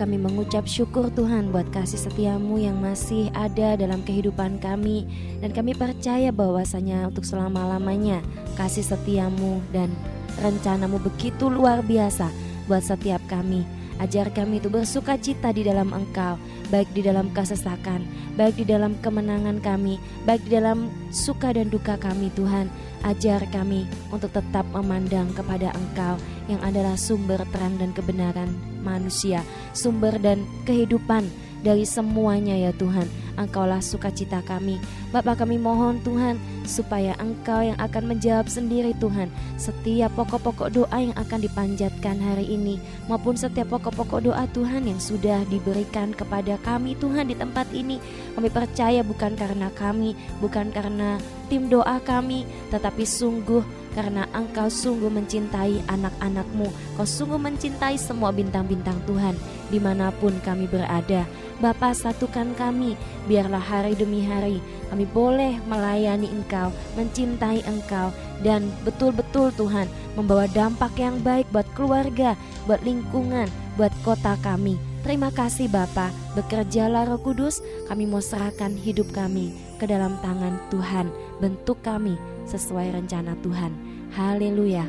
Kami mengucap syukur Tuhan buat kasih setiamu yang masih ada dalam kehidupan kami. Dan kami percaya bahwasanya untuk selama-lamanya kasih setiamu dan rencanamu begitu luar biasa buat setiap kami Ajar kami itu bersuka cita di dalam Engkau, baik di dalam kesesakan, baik di dalam kemenangan kami, baik di dalam suka dan duka kami Tuhan. Ajar kami untuk tetap memandang kepada Engkau yang adalah sumber terang dan kebenaran manusia, sumber dan kehidupan dari semuanya ya Tuhan. Engkaulah sukacita kami. Bapak kami mohon Tuhan supaya Engkau yang akan menjawab sendiri Tuhan setiap pokok-pokok doa yang akan dipanjatkan hari ini maupun setiap pokok-pokok doa Tuhan yang sudah diberikan kepada kami Tuhan di tempat ini. Kami percaya bukan karena kami, bukan karena tim doa kami, tetapi sungguh karena engkau sungguh mencintai anak-anakmu. Kau sungguh mencintai semua bintang-bintang Tuhan di mana pun kami berada. Bapa satukan kami, biarlah hari demi hari kami boleh melayani Engkau, mencintai Engkau, dan betul-betul Tuhan membawa dampak yang baik buat keluarga, buat lingkungan, buat kota kami. Terima kasih Bapa, bekerjalah Roh Kudus, kami mau serahkan hidup kami ke dalam tangan Tuhan, bentuk kami sesuai rencana Tuhan. Haleluya.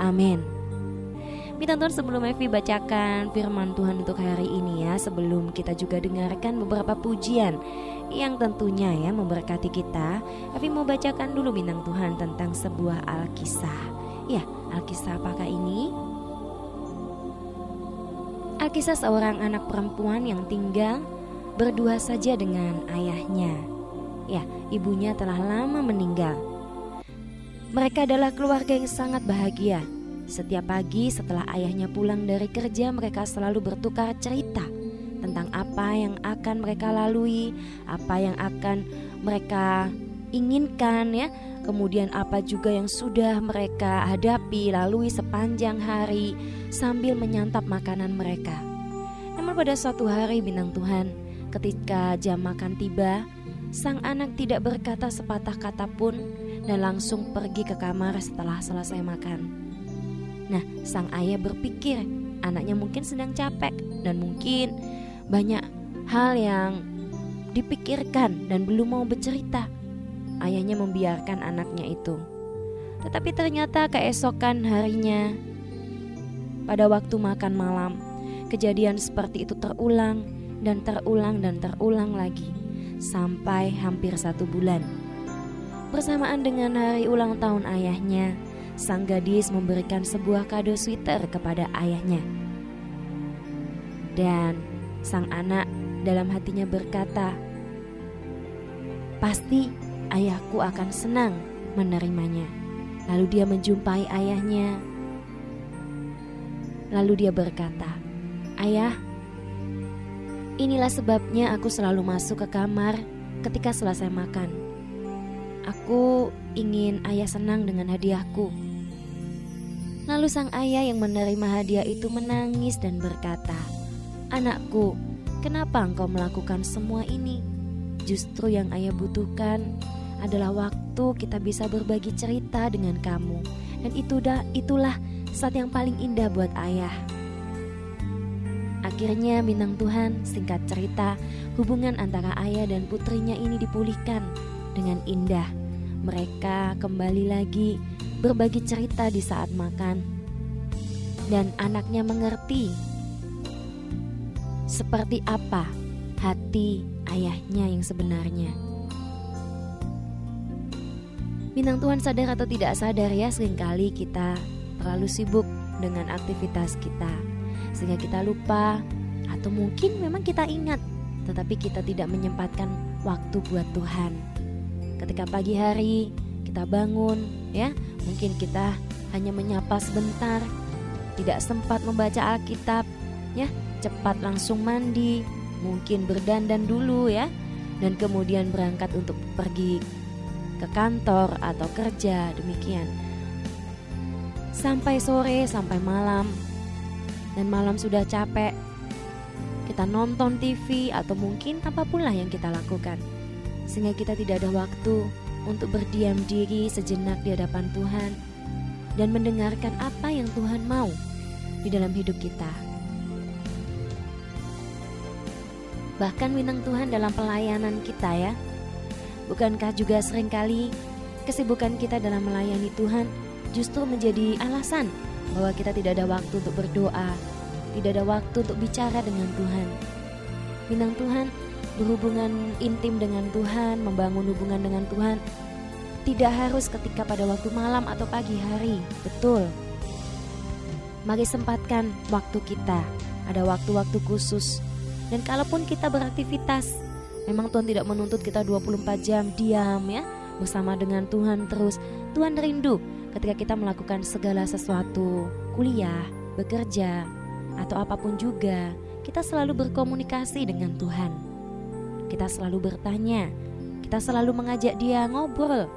Amin. Minta Tuhan sebelum Evi bacakan firman Tuhan untuk hari ini ya Sebelum kita juga dengarkan beberapa pujian Yang tentunya ya memberkati kita Evi mau bacakan dulu bintang Tuhan tentang sebuah Alkisah Ya Alkisah apakah ini? Alkisah seorang anak perempuan yang tinggal berdua saja dengan ayahnya Ya ibunya telah lama meninggal mereka adalah keluarga yang sangat bahagia setiap pagi setelah ayahnya pulang dari kerja mereka selalu bertukar cerita tentang apa yang akan mereka lalui, apa yang akan mereka inginkan ya. Kemudian apa juga yang sudah mereka hadapi lalui sepanjang hari sambil menyantap makanan mereka. Namun pada suatu hari bintang Tuhan, ketika jam makan tiba, sang anak tidak berkata sepatah kata pun dan langsung pergi ke kamar setelah selesai makan. Nah, sang ayah berpikir anaknya mungkin sedang capek dan mungkin banyak hal yang dipikirkan dan belum mau bercerita. Ayahnya membiarkan anaknya itu. Tetapi ternyata keesokan harinya pada waktu makan malam, kejadian seperti itu terulang dan terulang dan terulang lagi sampai hampir satu bulan. Bersamaan dengan hari ulang tahun ayahnya, sang gadis memberikan sebuah kado sweater kepada ayahnya. Dan sang anak dalam hatinya berkata, "Pasti ayahku akan senang menerimanya." Lalu dia menjumpai ayahnya. Lalu dia berkata, "Ayah, inilah sebabnya aku selalu masuk ke kamar ketika selesai makan. Aku ingin ayah senang dengan hadiahku." Lalu sang ayah yang menerima hadiah itu menangis dan berkata, "Anakku, kenapa engkau melakukan semua ini? Justru yang ayah butuhkan adalah waktu kita bisa berbagi cerita dengan kamu, dan itu dah itulah saat yang paling indah buat ayah." Akhirnya bintang Tuhan singkat cerita hubungan antara ayah dan putrinya ini dipulihkan dengan indah. Mereka kembali lagi berbagi cerita di saat makan, dan anaknya mengerti seperti apa hati ayahnya yang sebenarnya. Bintang Tuhan sadar atau tidak sadar ya sering kali kita terlalu sibuk dengan aktivitas kita Sehingga kita lupa atau mungkin memang kita ingat Tetapi kita tidak menyempatkan waktu buat Tuhan Ketika pagi hari kita bangun ya Mungkin kita hanya menyapa sebentar, tidak sempat membaca Alkitab, ya, cepat langsung mandi, mungkin berdandan dulu ya, dan kemudian berangkat untuk pergi ke kantor atau kerja, demikian. Sampai sore, sampai malam, dan malam sudah capek, kita nonton TV atau mungkin apa pun lah yang kita lakukan, sehingga kita tidak ada waktu untuk berdiam diri sejenak di hadapan Tuhan dan mendengarkan apa yang Tuhan mau di dalam hidup kita. Bahkan bintang Tuhan dalam pelayanan kita ya. Bukankah juga sering kali kesibukan kita dalam melayani Tuhan justru menjadi alasan bahwa kita tidak ada waktu untuk berdoa, tidak ada waktu untuk bicara dengan Tuhan. Bintang Tuhan berhubungan intim dengan Tuhan, membangun hubungan dengan Tuhan tidak harus ketika pada waktu malam atau pagi hari. Betul. Mari sempatkan waktu kita. Ada waktu-waktu khusus. Dan kalaupun kita beraktivitas, memang Tuhan tidak menuntut kita 24 jam diam ya bersama dengan Tuhan terus. Tuhan rindu ketika kita melakukan segala sesuatu, kuliah, bekerja, atau apa pun juga, kita selalu berkomunikasi dengan Tuhan. Kita selalu bertanya, kita selalu mengajak Dia ngobrol,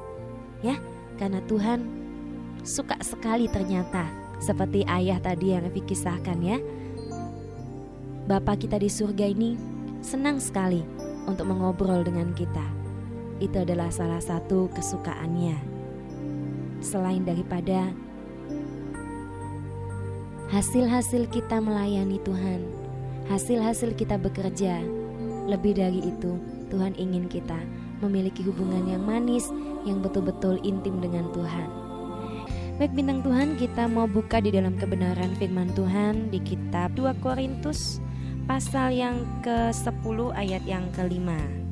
ya, karena Tuhan suka sekali ternyata, seperti ayah tadi yang Evi kisahkan ya. Bapak kita di surga ini senang sekali untuk mengobrol dengan kita. Itu adalah salah satu kesukaannya. Selain daripada hasil-hasil kita melayani Tuhan, hasil-hasil kita bekerja. Lebih dari itu, Tuhan ingin kita memiliki hubungan yang manis, yang betul-betul intim dengan Tuhan. Baik bintang Tuhan, kita mau buka di dalam kebenaran firman Tuhan di kitab 2 Korintus pasal yang ke-10 ayat yang kelima.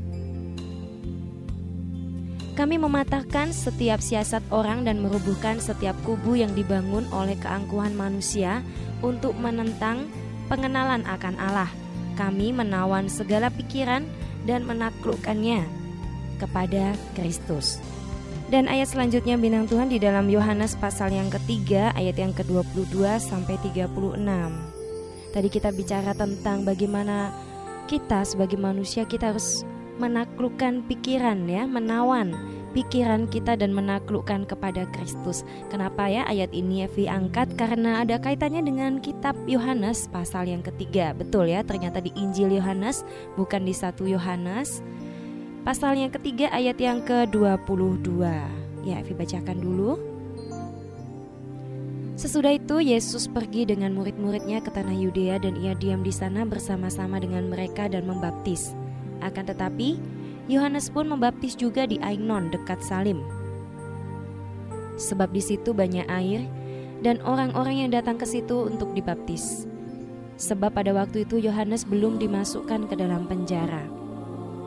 Kami mematahkan setiap siasat orang dan merubuhkan setiap kubu yang dibangun oleh keangkuhan manusia untuk menentang pengenalan akan Allah. Kami menawan segala pikiran dan menaklukkannya kepada Kristus. Dan ayat selanjutnya bintang Tuhan di dalam Yohanes pasal yang ketiga ayat yang ke-22 sampai 36. Tadi kita bicara tentang bagaimana kita sebagai manusia kita harus menaklukkan pikiran ya, menawan pikiran kita dan menaklukkan kepada Kristus. Kenapa ya ayat ini Evi angkat? Karena ada kaitannya dengan kitab Yohanes pasal yang ketiga. Betul ya, ternyata di Injil Yohanes bukan di satu Yohanes. Pasal yang ketiga ayat yang ke-22. Ya, Evi bacakan dulu. Sesudah itu Yesus pergi dengan murid-muridnya ke tanah Yudea dan ia diam di sana bersama-sama dengan mereka dan membaptis. Akan tetapi, Yohanes pun membaptis juga di Ainon dekat Salim. Sebab di situ banyak air dan orang-orang yang datang ke situ untuk dibaptis. Sebab pada waktu itu Yohanes belum dimasukkan ke dalam penjara.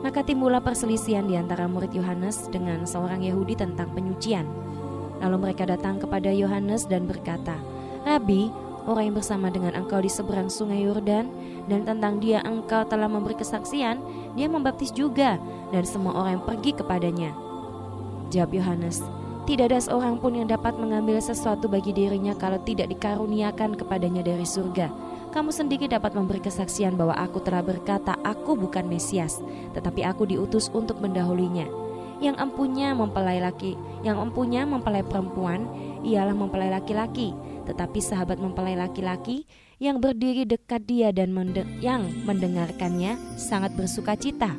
Maka timbullah perselisihan di antara murid Yohanes dengan seorang Yahudi tentang penyucian. Lalu mereka datang kepada Yohanes dan berkata, "Rabi, orang yang bersama dengan engkau di seberang sungai Yordan dan tentang dia engkau telah memberi kesaksian, dia membaptis juga dan semua orang yang pergi kepadanya. Jawab Yohanes, tidak ada seorang pun yang dapat mengambil sesuatu bagi dirinya kalau tidak dikaruniakan kepadanya dari surga. Kamu sendiri dapat memberi kesaksian bahwa aku telah berkata aku bukan Mesias, tetapi aku diutus untuk mendahulunya. Yang empunya mempelai laki, yang empunya mempelai perempuan, ialah mempelai laki-laki tetapi sahabat mempelai laki-laki yang berdiri dekat dia dan mende yang mendengarkannya sangat bersuka cita.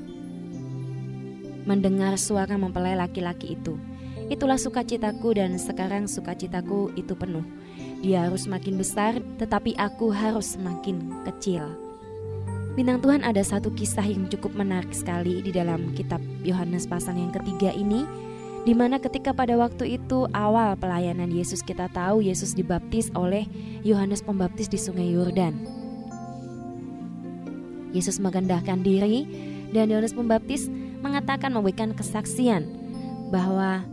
Mendengar suara mempelai laki-laki itu. Itulah sukacitaku dan sekarang sukacitaku itu penuh. Dia harus semakin besar, tetapi aku harus semakin kecil. Bintang Tuhan ada satu kisah yang cukup menarik sekali di dalam kitab Yohanes pasal yang ketiga ini di mana ketika pada waktu itu awal pelayanan Yesus kita tahu Yesus dibaptis oleh Yohanes Pembaptis di Sungai Yordan. Yesus mengendahkan diri dan Yohanes Pembaptis mengatakan memberikan kesaksian bahwa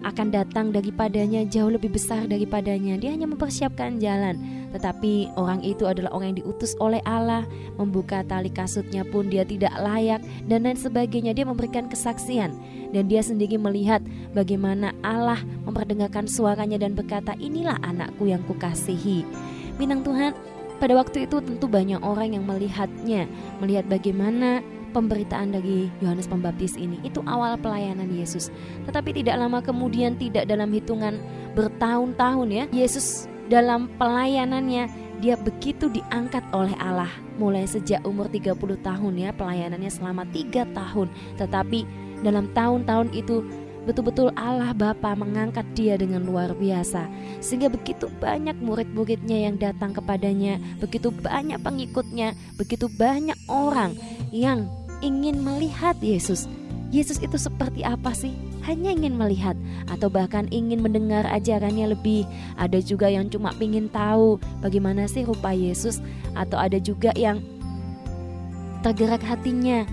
akan datang daripadanya jauh lebih besar daripadanya. Dia hanya mempersiapkan jalan, tetapi orang itu adalah orang yang diutus oleh Allah, membuka tali kasutnya pun dia tidak layak dan lain sebagainya. Dia memberikan kesaksian dan dia sendiri melihat bagaimana Allah memperdengarkan suaranya dan berkata, "Inilah anakku yang kukasihi." Bintang Tuhan, pada waktu itu tentu banyak orang yang melihatnya, melihat bagaimana pemberitaan dari Yohanes Pembaptis ini itu awal pelayanan Yesus. Tetapi tidak lama kemudian tidak dalam hitungan bertahun-tahun ya, Yesus dalam pelayanannya dia begitu diangkat oleh Allah mulai sejak umur 30 tahun ya pelayanannya selama tiga tahun tetapi dalam tahun-tahun itu betul-betul Allah Bapa mengangkat dia dengan luar biasa sehingga begitu banyak murid-muridnya yang datang kepadanya begitu banyak pengikutnya begitu banyak orang yang ingin melihat Yesus. Yesus itu seperti apa sih? Hanya ingin melihat atau bahkan ingin mendengar ajarannya lebih. Ada juga yang cuma ingin tahu bagaimana sih rupa Yesus atau ada juga yang tergerak hatinya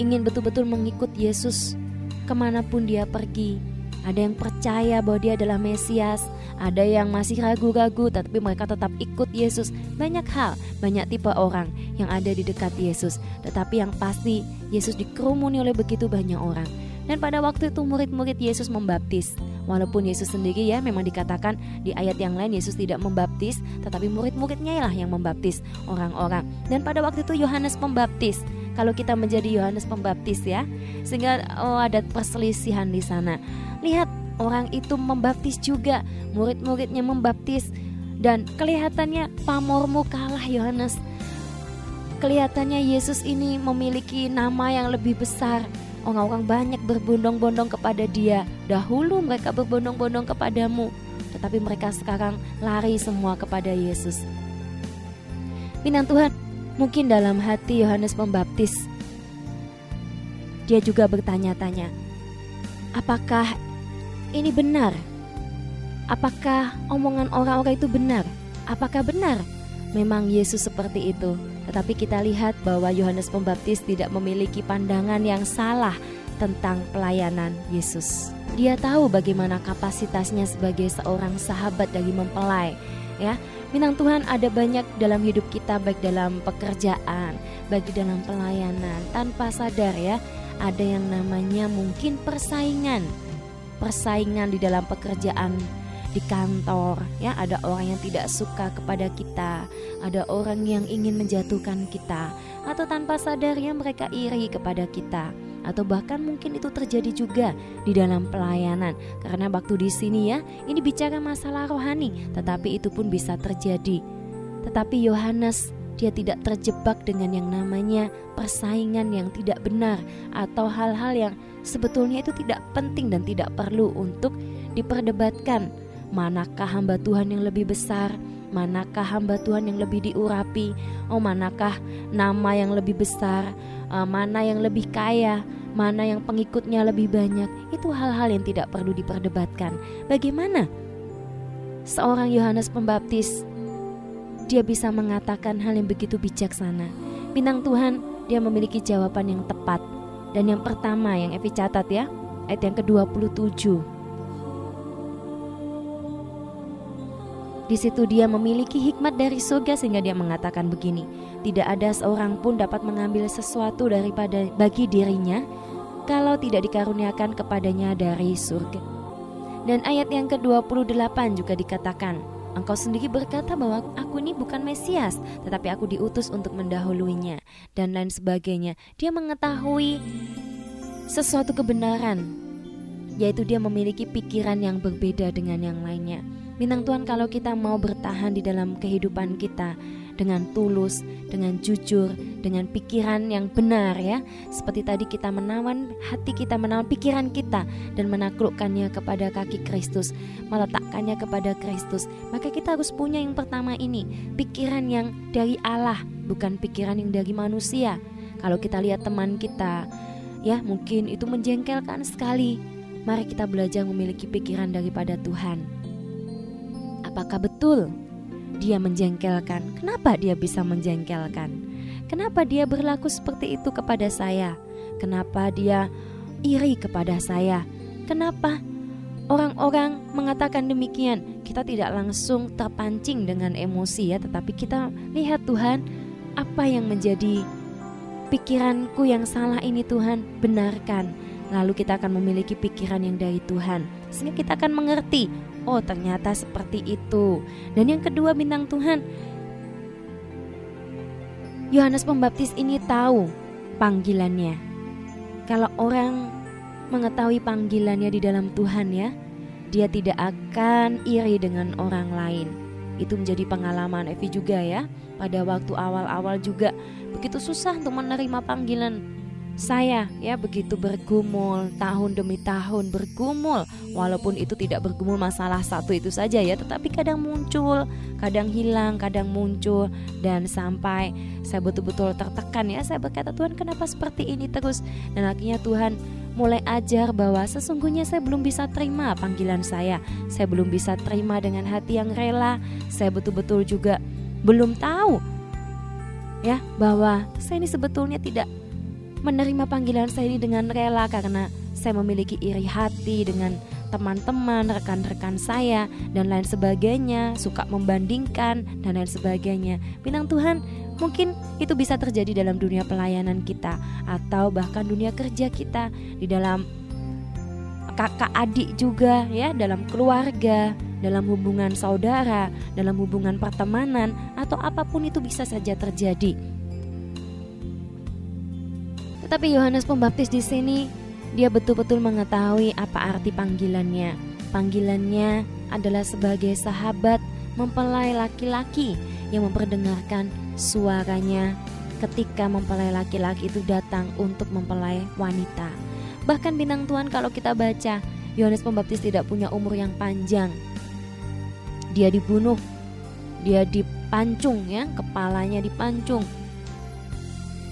ingin betul-betul mengikut Yesus ke mana pun dia pergi. Ada yang percaya bahwa dia adalah Mesias, ada yang masih ragu-ragu tapi mereka tetap ikut Yesus. Banyak hal, banyak tipe orang yang ada di dekat Yesus. Tetapi yang pasti Yesus dikerumuni oleh begitu banyak orang. Dan pada waktu itu murid-murid Yesus membaptis. Walaupun Yesus sendiri ya memang dikatakan di ayat yang lain Yesus tidak membaptis, tetapi murid-muridnya lah yang membaptis orang-orang. Dan pada waktu itu Yohanes Pembaptis kalau kita menjadi Yohanes Pembaptis ya. Sehingga oh ada perselisihan di sana. Lihat orang itu membaptis juga, murid-muridnya membaptis dan kelihatannya pamormu kalah Yohanes. Kelihatannya Yesus ini memiliki nama yang lebih besar. Orang-orang banyak berbondong-bondong kepada dia. Dahulu mereka berbondong-bondong kepadamu, tetapi mereka sekarang lari semua kepada Yesus. Bintang Tuhan, Mungkin dalam hati Yohanes Pembaptis, dia juga bertanya-tanya, apakah ini benar? Apakah omongan orang-orang itu benar? Apakah benar memang Yesus seperti itu? Tetapi kita lihat bahwa Yohanes Pembaptis tidak memiliki pandangan yang salah tentang pelayanan Yesus. Dia tahu bagaimana kapasitasnya sebagai seorang sahabat dari mempelai, ya Bintang Tuhan ada banyak dalam hidup kita baik dalam pekerjaan, baik dalam pelayanan tanpa sadar ya. Ada yang namanya mungkin persaingan. Persaingan di dalam pekerjaan di kantor ya. Ada orang yang tidak suka kepada kita. Ada orang yang ingin menjatuhkan kita. Atau tanpa sadar ya mereka iri kepada kita. Atau bahkan mungkin itu terjadi juga di dalam pelayanan. Karena waktu di sini ya ini bicara masalah rohani. Tetapi itu pun bisa terjadi. Tetapi Yohanes dia tidak terjebak dengan yang namanya persaingan yang tidak benar. Atau hal-hal yang sebetulnya itu tidak penting dan tidak perlu untuk diperdebatkan manakah hamba Tuhan yang lebih besar manakah hamba Tuhan yang lebih diurapi, oh manakah nama yang lebih besar, uh, mana yang lebih kaya, mana yang pengikutnya lebih banyak. Itu hal-hal yang tidak perlu diperdebatkan. Bagaimana seorang Yohanes Pembaptis dia bisa mengatakan hal yang begitu bijaksana. Bintang Tuhan, dia memiliki jawaban yang tepat. Dan yang pertama yang Evi catat ya, ayat yang ke-27. Di situ dia memiliki hikmat dari surga sehingga dia mengatakan begini, tidak ada seorang pun dapat mengambil sesuatu daripada bagi dirinya kalau tidak dikaruniakan kepadanya dari surga. Dan ayat yang ke-28 juga dikatakan, Engkau sendiri berkata bahwa aku ini bukan Mesias, tetapi aku diutus untuk mendahuluinya dan lain sebagainya. Dia mengetahui sesuatu kebenaran, yaitu dia memiliki pikiran yang berbeda dengan yang lainnya. Bintang Tuhan kalau kita mau bertahan di dalam kehidupan kita dengan tulus, dengan jujur, dengan pikiran yang benar ya. Seperti tadi kita menawan hati kita, menawan pikiran kita dan menaklukkannya kepada kaki Kristus, meletakkannya kepada Kristus. Maka kita harus punya yang pertama ini, pikiran yang dari Allah, bukan pikiran yang dari manusia. Kalau kita lihat teman kita, ya mungkin itu menjengkelkan sekali. Mari kita belajar memiliki pikiran daripada Tuhan apakah betul dia menjengkelkan? Kenapa dia bisa menjengkelkan? Kenapa dia berlaku seperti itu kepada saya? Kenapa dia iri kepada saya? Kenapa orang-orang mengatakan demikian? Kita tidak langsung terpancing dengan emosi ya, tetapi kita lihat Tuhan, apa yang menjadi pikiranku yang salah ini Tuhan, benarkan. Lalu kita akan memiliki pikiran yang dari Tuhan, sehingga kita akan mengerti Oh, ternyata seperti itu. Dan yang kedua, bintang Tuhan, Yohanes Pembaptis ini tahu panggilannya. Kalau orang mengetahui panggilannya di dalam Tuhan ya, dia tidak akan iri dengan orang lain. Itu menjadi pengalaman Evi juga ya. Pada waktu awal-awal juga begitu susah untuk menerima panggilan saya ya begitu bergumul tahun demi tahun bergumul. Walaupun itu tidak bergumul masalah satu itu saja ya tetapi kadang muncul kadang hilang kadang muncul. Dan sampai saya betul-betul tertekan ya. Saya berkata Tuhan kenapa seperti ini terus? Dan akhirnya Tuhan mulai ajar bahwa sesungguhnya saya belum bisa terima panggilan saya. Saya belum bisa terima dengan hati yang rela. Saya betul-betul juga belum tahu ya bahwa saya ini sebetulnya tidak menerima panggilan saya ini dengan rela karena saya memiliki iri hati dengan teman-teman, rekan-rekan saya dan lain sebagainya, suka membandingkan dan lain sebagainya. Bintang Tuhan, mungkin itu bisa terjadi dalam dunia pelayanan kita atau bahkan dunia kerja kita di dalam kakak adik juga ya, dalam keluarga, dalam hubungan saudara, dalam hubungan pertemanan atau apa pun itu bisa saja terjadi. Tetapi Yohanes Pembaptis di sini dia betul-betul mengetahui apa arti panggilannya. Panggilannya adalah sebagai sahabat mempelai laki-laki yang memperdengarkan suaranya ketika mempelai laki-laki itu datang untuk mempelai wanita. Bahkan bintang Tuhan kalau kita baca, Yohanes Pembaptis tidak punya umur yang panjang. Dia dibunuh, dia dipancung ya, kepalanya dipancung.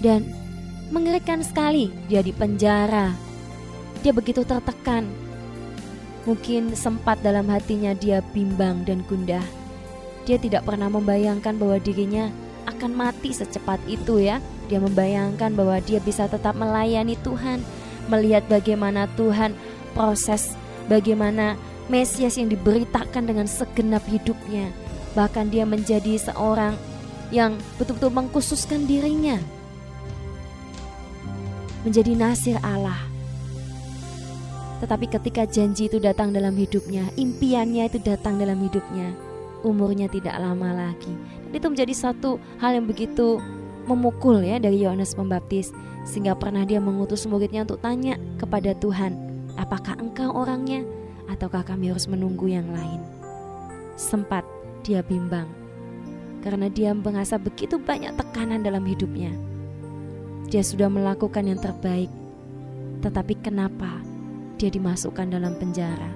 Dan Mengerikan sekali dia di penjara. Dia begitu tertekan. Mungkin sempat dalam hatinya dia bimbang dan gundah. Dia tidak pernah membayangkan bahwa dirinya akan mati secepat itu ya. Dia membayangkan bahwa dia bisa tetap melayani Tuhan, melihat bagaimana Tuhan proses bagaimana Mesias yang diberitakan dengan segenap hidupnya. Bahkan dia menjadi seorang yang betul-betul mengkhususkan dirinya menjadi nasir Allah. Tetapi ketika janji itu datang dalam hidupnya, impiannya itu datang dalam hidupnya, umurnya tidak lama lagi. Dan itu menjadi satu hal yang begitu memukul ya dari Yohanes Pembaptis sehingga pernah dia mengutus muridnya untuk tanya kepada Tuhan, apakah engkau orangnya ataukah kami harus menunggu yang lain? Sempat dia bimbang karena dia merasa begitu banyak tekanan dalam hidupnya dia sudah melakukan yang terbaik, tetapi kenapa dia dimasukkan dalam penjara?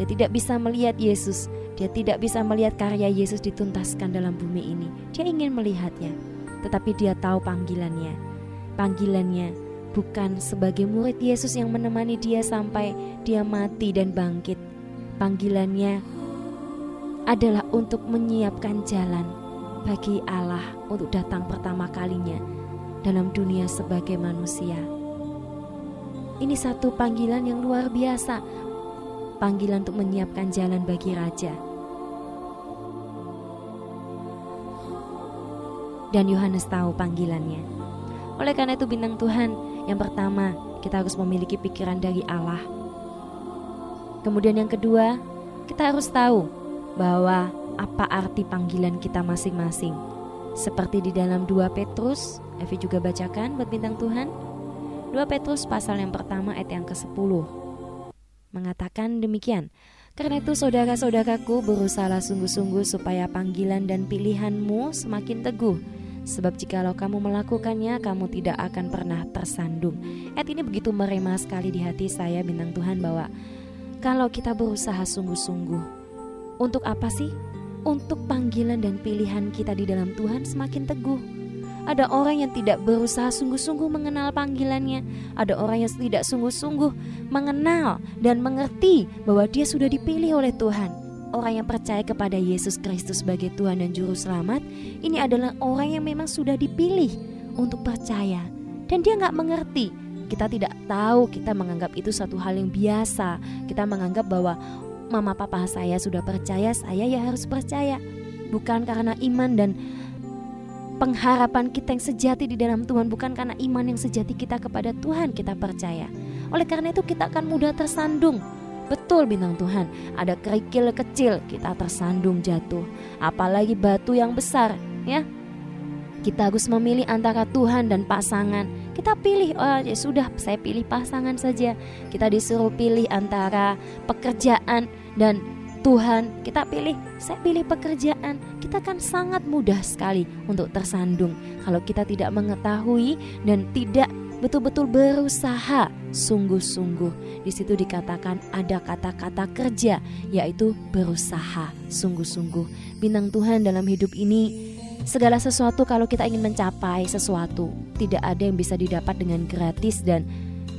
Dia tidak bisa melihat Yesus, dia tidak bisa melihat karya Yesus dituntaskan dalam bumi ini. Dia ingin melihatnya, tetapi dia tahu panggilannya. Panggilannya bukan sebagai murid Yesus yang menemani dia sampai dia mati dan bangkit. Panggilannya adalah untuk menyiapkan jalan bagi Allah untuk datang pertama kalinya dalam dunia sebagai manusia. Ini satu panggilan yang luar biasa, panggilan untuk menyiapkan jalan bagi raja. Dan Yohanes tahu panggilannya. Oleh karena itu bintang Tuhan, yang pertama kita harus memiliki pikiran dari Allah. Kemudian yang kedua, kita harus tahu bahwa apa arti panggilan kita masing-masing. Seperti di dalam 2 Petrus Evi juga bacakan buat bintang Tuhan 2 Petrus pasal yang pertama ayat yang ke-10 Mengatakan demikian Karena itu saudara-saudaraku berusaha sungguh-sungguh supaya panggilan dan pilihanmu semakin teguh Sebab jikalau kamu melakukannya, kamu tidak akan pernah tersandung. Ayat ini begitu merema sekali di hati saya bintang Tuhan bahwa kalau kita berusaha sungguh-sungguh, untuk apa sih? Untuk panggilan dan pilihan kita di dalam Tuhan semakin teguh ada orang yang tidak berusaha sungguh-sungguh mengenal panggilannya. Ada orang yang tidak sungguh-sungguh mengenal dan mengerti bahwa dia sudah dipilih oleh Tuhan. Orang yang percaya kepada Yesus Kristus sebagai Tuhan dan Juru Selamat, ini adalah orang yang memang sudah dipilih untuk percaya. Dan dia nggak mengerti. Kita tidak tahu, kita menganggap itu satu hal yang biasa. Kita menganggap bahwa mama papa saya sudah percaya, saya ya harus percaya. Bukan karena iman dan pengharapan kita yang sejati di dalam Tuhan bukan karena iman yang sejati kita kepada Tuhan kita percaya. Oleh karena itu kita akan mudah tersandung. Betul bintang Tuhan, ada kerikil kecil kita tersandung jatuh. Apalagi batu yang besar, ya. Kita harus memilih antara Tuhan dan pasangan. Kita pilih, oh ya sudah, saya pilih pasangan saja. Kita disuruh pilih antara pekerjaan dan Tuhan, kita pilih, saya pilih pekerjaan, kita kan sangat mudah sekali untuk tersandung kalau kita tidak mengetahui dan tidak betul-betul berusaha sungguh-sungguh. Di situ dikatakan ada kata-kata kerja yaitu berusaha sungguh-sungguh. Bintang Tuhan dalam hidup ini segala sesuatu kalau kita ingin mencapai sesuatu tidak ada yang bisa didapat dengan gratis dan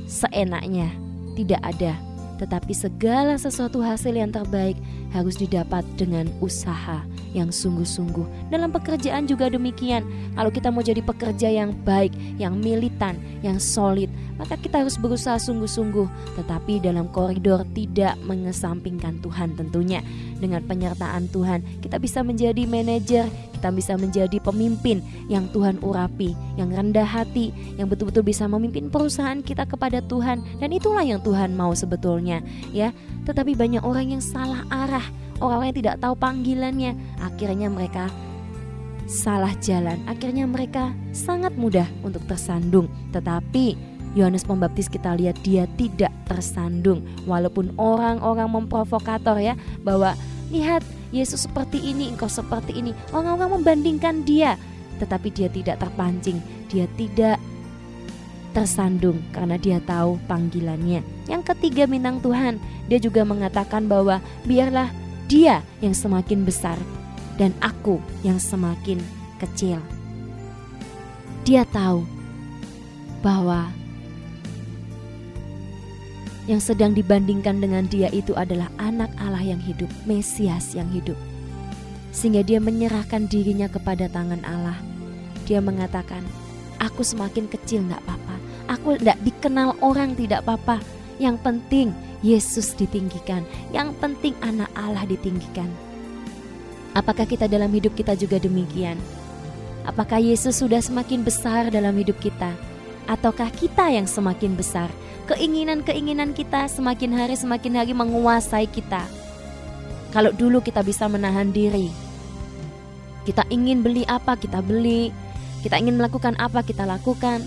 seenaknya. Tidak ada. Tetapi segala sesuatu hasil yang terbaik harus didapat dengan usaha yang sungguh-sungguh. Dalam pekerjaan juga demikian. Kalau kita mau jadi pekerja yang baik, yang militan, yang solid, maka kita harus berusaha sungguh-sungguh, tetapi dalam koridor tidak mengesampingkan Tuhan tentunya. Dengan penyertaan Tuhan, kita bisa menjadi manajer, kita bisa menjadi pemimpin yang Tuhan urapi, yang rendah hati, yang betul-betul bisa memimpin perusahaan kita kepada Tuhan dan itulah yang Tuhan mau sebetulnya, ya. Tetapi banyak orang yang salah arah orang-orang yang tidak tahu panggilannya, akhirnya mereka salah jalan. Akhirnya mereka sangat mudah untuk tersandung. Tetapi Yohanes Pembaptis kita lihat dia tidak tersandung walaupun orang-orang memprovokator ya bahwa lihat Yesus seperti ini, engkau seperti ini. Orang-orang membandingkan dia, tetapi dia tidak terpancing, dia tidak tersandung karena dia tahu panggilannya. Yang ketiga bintang Tuhan, dia juga mengatakan bahwa biarlah dia yang semakin besar dan aku yang semakin kecil. Dia tahu bahwa yang sedang dibandingkan dengan dia itu adalah anak Allah yang hidup, Mesias yang hidup. Sehingga dia menyerahkan dirinya kepada tangan Allah. Dia mengatakan, aku semakin kecil tidak apa-apa. Aku tidak dikenal orang tidak apa-apa. Yang penting Yesus ditinggikan. Yang penting anak Allah ditinggikan. Apakah kita dalam hidup kita juga demikian? Apakah Yesus sudah semakin besar dalam hidup kita? Ataukah kita yang semakin besar? Keinginan-keinginan kita semakin hari semakin hari menguasai kita. Kalau dulu kita bisa menahan diri, kita ingin beli apa kita beli, kita ingin melakukan apa kita lakukan,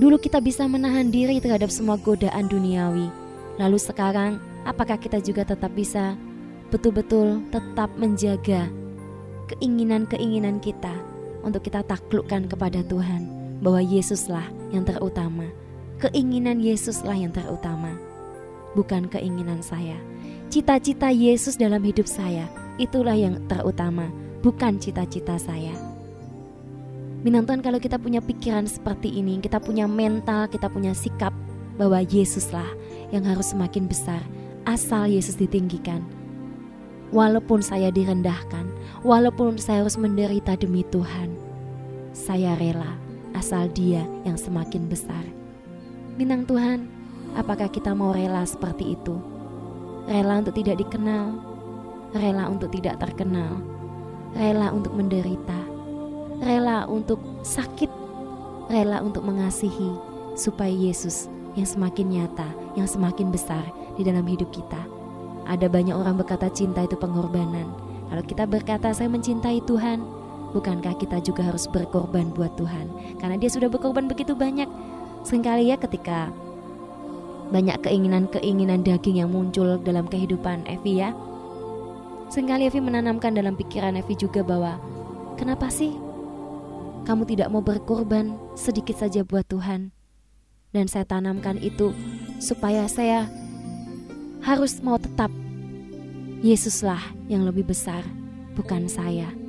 Dulu kita bisa menahan diri terhadap semua godaan duniawi. Lalu sekarang, apakah kita juga tetap bisa betul-betul tetap menjaga keinginan-keinginan kita untuk kita taklukkan kepada Tuhan bahwa Yesuslah yang terutama. Keinginan Yesuslah yang terutama, bukan keinginan saya. Cita-cita Yesus dalam hidup saya itulah yang terutama, bukan cita-cita saya. Bintang Tuhan kalau kita punya pikiran seperti ini, kita punya mental, kita punya sikap bahwa Yesuslah yang harus semakin besar asal Yesus ditinggikan. Walaupun saya direndahkan, walaupun saya harus menderita demi Tuhan, saya rela asal Dia yang semakin besar. Bintang Tuhan, apakah kita mau rela seperti itu? Rela untuk tidak dikenal, rela untuk tidak terkenal, rela untuk menderita, rela untuk sakit, rela untuk mengasihi, supaya Yesus yang semakin nyata, yang semakin besar di dalam hidup kita. Ada banyak orang berkata cinta itu pengorbanan. Kalau kita berkata saya mencintai Tuhan, bukankah kita juga harus berkorban buat Tuhan? Karena dia sudah berkorban begitu banyak. Seringkali ya ketika banyak keinginan-keinginan daging yang muncul dalam kehidupan Evi ya. Seringkali Evi menanamkan dalam pikiran Evi juga bahwa kenapa sih kamu tidak mau berkorban sedikit saja buat Tuhan. Dan saya tanamkan itu supaya saya harus mau tetap Yesuslah yang lebih besar, bukan saya.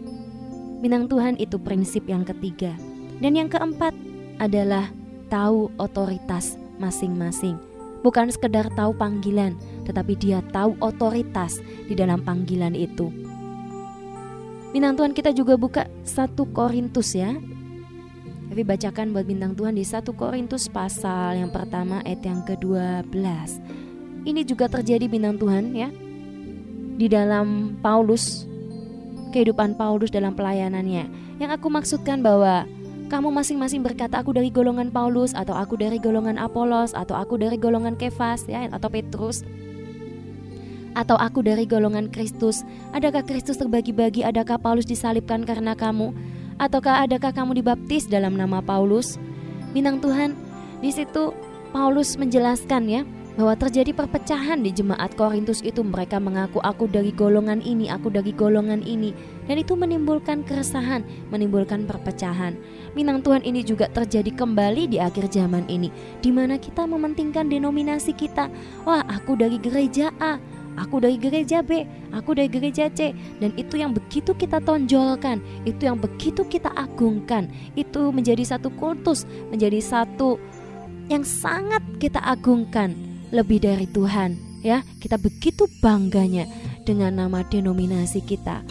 Minang Tuhan itu prinsip yang ketiga. Dan yang keempat adalah tahu otoritas masing-masing. Bukan sekedar tahu panggilan, tetapi dia tahu otoritas di dalam panggilan itu. Bintang Tuhan kita juga buka satu Korintus ya. Tapi bacakan buat bintang Tuhan di satu Korintus pasal yang pertama ayat yang ke-12. Ini juga terjadi bintang Tuhan ya. Di dalam Paulus kehidupan Paulus dalam pelayanannya. Yang aku maksudkan bahwa kamu masing-masing berkata aku dari golongan Paulus atau aku dari golongan Apolos atau aku dari golongan Kefas ya atau Petrus atau aku dari golongan Kristus? Adakah Kristus terbagi-bagi? Adakah Paulus disalibkan karena kamu? Ataukah adakah kamu dibaptis dalam nama Paulus? Bintang Tuhan, di situ Paulus menjelaskan ya bahwa terjadi perpecahan di jemaat Korintus itu mereka mengaku aku dari golongan ini, aku dari golongan ini dan itu menimbulkan keresahan, menimbulkan perpecahan. Minang Tuhan ini juga terjadi kembali di akhir zaman ini di mana kita mementingkan denominasi kita. Wah, aku dari gereja A, aku dari gereja B, aku dari gereja C dan itu yang begitu kita tonjolkan, itu yang begitu kita agungkan, itu menjadi satu kultus, menjadi satu yang sangat kita agungkan lebih dari Tuhan ya. Kita begitu bangganya dengan nama denominasi kita.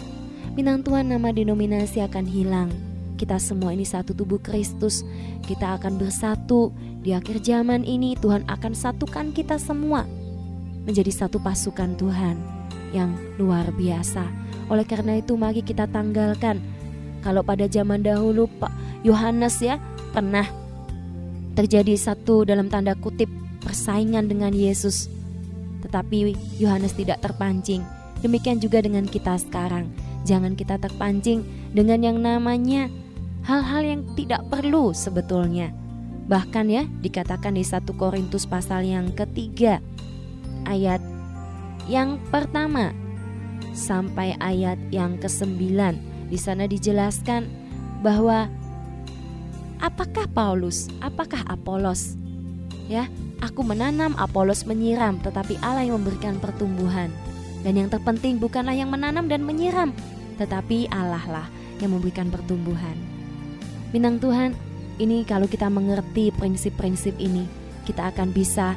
Minang Tuhan nama denominasi akan hilang. Kita semua ini satu tubuh Kristus. Kita akan bersatu. Di akhir zaman ini Tuhan akan satukan kita semua menjadi satu pasukan Tuhan yang luar biasa. Oleh karena itu mari kita tanggalkan. Kalau pada zaman dahulu Pak Yohanes ya pernah terjadi satu dalam tanda kutip persaingan dengan Yesus. Tetapi Yohanes tidak terpancing. Demikian juga dengan kita sekarang. Jangan kita terpancing dengan yang namanya hal-hal yang tidak perlu sebetulnya. Bahkan ya dikatakan di 1 Korintus pasal yang ketiga ayat yang pertama sampai ayat yang kesembilan di sana dijelaskan bahwa apakah Paulus, apakah Apolos ya Aku menanam, Apolos menyiram, tetapi Allah yang memberikan pertumbuhan. Dan yang terpenting bukanlah yang menanam dan menyiram, tetapi Allah lah yang memberikan pertumbuhan. Bintang Tuhan, ini kalau kita mengerti prinsip-prinsip ini, kita akan bisa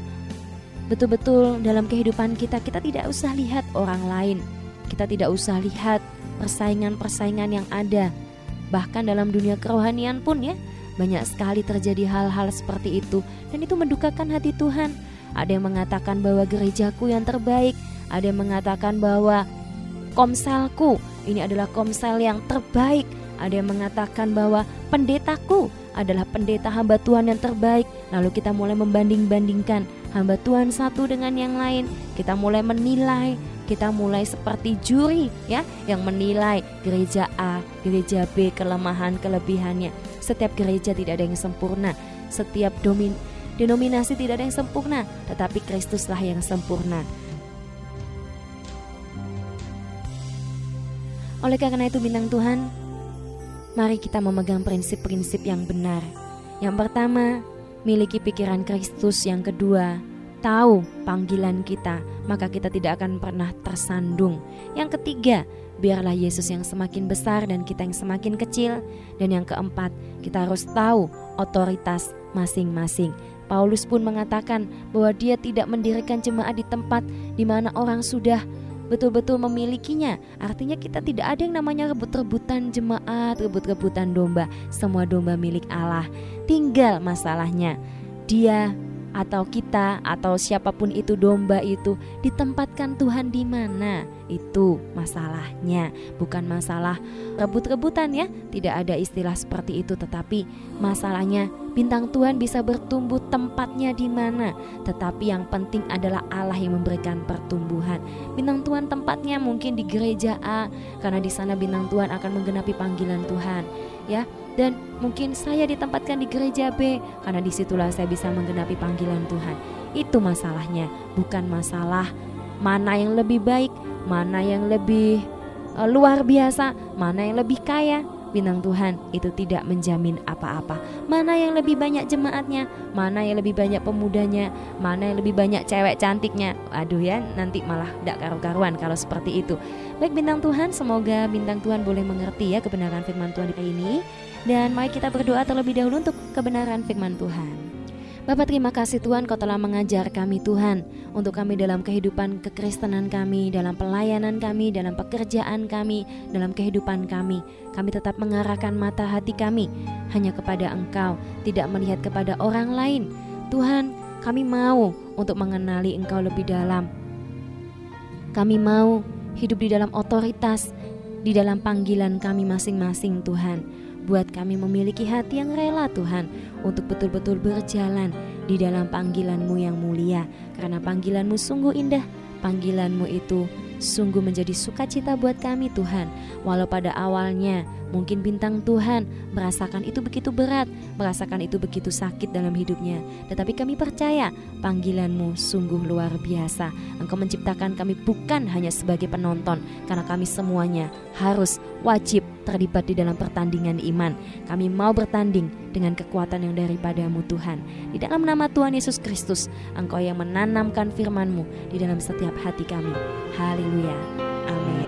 betul-betul dalam kehidupan kita, kita tidak usah lihat orang lain. Kita tidak usah lihat persaingan-persaingan yang ada. Bahkan dalam dunia kerohanian pun ya, banyak sekali terjadi hal-hal seperti itu dan itu mendukakan hati Tuhan. Ada yang mengatakan bahwa gerejaku yang terbaik, ada yang mengatakan bahwa komselku ini adalah komsel yang terbaik, ada yang mengatakan bahwa pendetaku adalah pendeta hamba Tuhan yang terbaik. Lalu kita mulai membanding-bandingkan hamba Tuhan satu dengan yang lain. Kita mulai menilai, kita mulai seperti juri ya yang menilai gereja A, gereja B, kelemahan, kelebihannya. Setiap gereja tidak ada yang sempurna, setiap domin, denominasi tidak ada yang sempurna, tetapi Kristuslah yang sempurna. Oleh karena itu bintang Tuhan, mari kita memegang prinsip-prinsip yang benar. Yang pertama, miliki pikiran Kristus. Yang kedua, tahu panggilan kita, maka kita tidak akan pernah tersandung. Yang ketiga, biarlah Yesus yang semakin besar dan kita yang semakin kecil. Dan yang keempat, kita harus tahu otoritas masing-masing. Paulus pun mengatakan bahwa dia tidak mendirikan jemaat di tempat di mana orang sudah betul-betul memilikinya. Artinya kita tidak ada yang namanya rebut-rebutan jemaat, rebut-rebutan domba. Semua domba milik Allah. Tinggal masalahnya dia atau kita atau siapa pun itu domba itu ditempatkan Tuhan di mana? Itu masalahnya bukan masalah rebut-rebutan ya. Tidak ada istilah seperti itu tetapi masalahnya bintang Tuhan bisa bertumbuh tempatnya di mana. Tetapi yang penting adalah Allah yang memberikan pertumbuhan. Bintang Tuhan tempatnya mungkin di gereja A karena di sana bintang Tuhan akan menggenapi panggilan Tuhan ya dan mungkin saya ditempatkan di gereja B karena di situlah saya bisa menggenapi panggilan Tuhan. Itu masalahnya, bukan masalah mana yang lebih baik, mana yang lebih uh, luar biasa, mana yang lebih kaya. Bintang Tuhan itu tidak menjamin apa-apa. Mana yang lebih banyak jemaatnya, mana yang lebih banyak pemudanya, mana yang lebih banyak cewek cantiknya. Aduh ya, nanti malah tidak karu-karuan kalau seperti itu. Baik bintang Tuhan, semoga bintang Tuhan boleh mengerti ya kebenaran firman Tuhan ini. Dan mari kita berdoa terlebih dahulu untuk kebenaran firman Tuhan. Bapak terima kasih Tuhan kau telah mengajar kami Tuhan Untuk kami dalam kehidupan kekristenan kami Dalam pelayanan kami, dalam pekerjaan kami Dalam kehidupan kami. Kami tetap mengarahkan mata hati kami Hanya kepada Engkau Tidak melihat kepada orang lain. Tuhan kami mau untuk mengenali Engkau lebih dalam. Kami mau hidup di dalam otoritas Di dalam panggilan kami masing-masing Tuhan Buat kami memiliki hati yang rela Tuhan untuk betul-betul berjalan di dalam panggilanmu yang mulia. Karena panggilanmu sungguh indah, panggilanmu itu sungguh menjadi sukacita buat kami Tuhan. Walau pada awalnya mungkin bintang Tuhan merasakan itu begitu berat, merasakan itu begitu sakit dalam hidupnya. Tetapi kami percaya panggilanmu sungguh luar biasa. Engkau menciptakan kami bukan hanya sebagai penonton, karena kami semuanya harus wajib terlibat di dalam pertandingan iman. Kami mau bertanding dengan kekuatan yang daripadamu Tuhan. Di dalam nama Tuhan Yesus Kristus, Engkau yang menanamkan firman-Mu di dalam setiap hati kami. Haleluya. Amin.